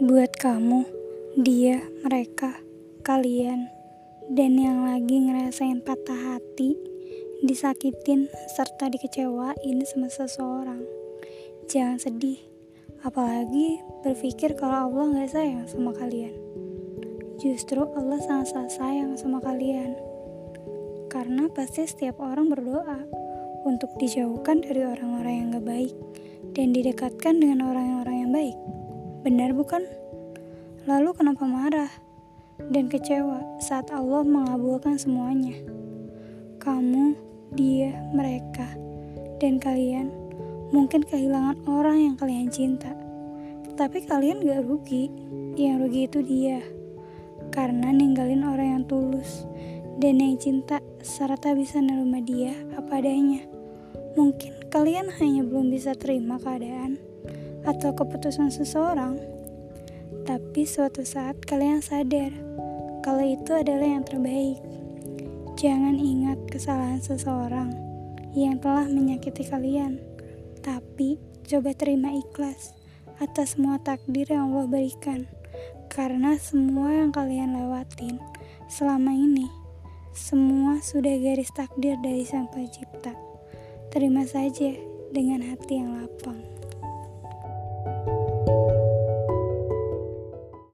Buat kamu, dia, mereka, kalian, dan yang lagi ngerasain patah hati, disakitin, serta dikecewain sama seseorang. Jangan sedih, apalagi berpikir kalau Allah gak sayang sama kalian. Justru Allah sangat-sangat sayang sama kalian. Karena pasti setiap orang berdoa untuk dijauhkan dari orang-orang yang gak baik dan didekatkan dengan orang-orang yang baik. Benar bukan? Lalu kenapa marah dan kecewa saat Allah mengabulkan semuanya? Kamu, dia, mereka, dan kalian mungkin kehilangan orang yang kalian cinta. Tapi kalian gak rugi, yang rugi itu dia. Karena ninggalin orang yang tulus dan yang cinta serta bisa nerima dia apa adanya. Mungkin kalian hanya belum bisa terima keadaan atau keputusan seseorang, tapi suatu saat kalian sadar kalau itu adalah yang terbaik. Jangan ingat kesalahan seseorang yang telah menyakiti kalian, tapi coba terima ikhlas atas semua takdir yang Allah berikan, karena semua yang kalian lewatin selama ini semua sudah garis takdir dari Sang Pencipta. Terima saja dengan hati yang lapang. Bye.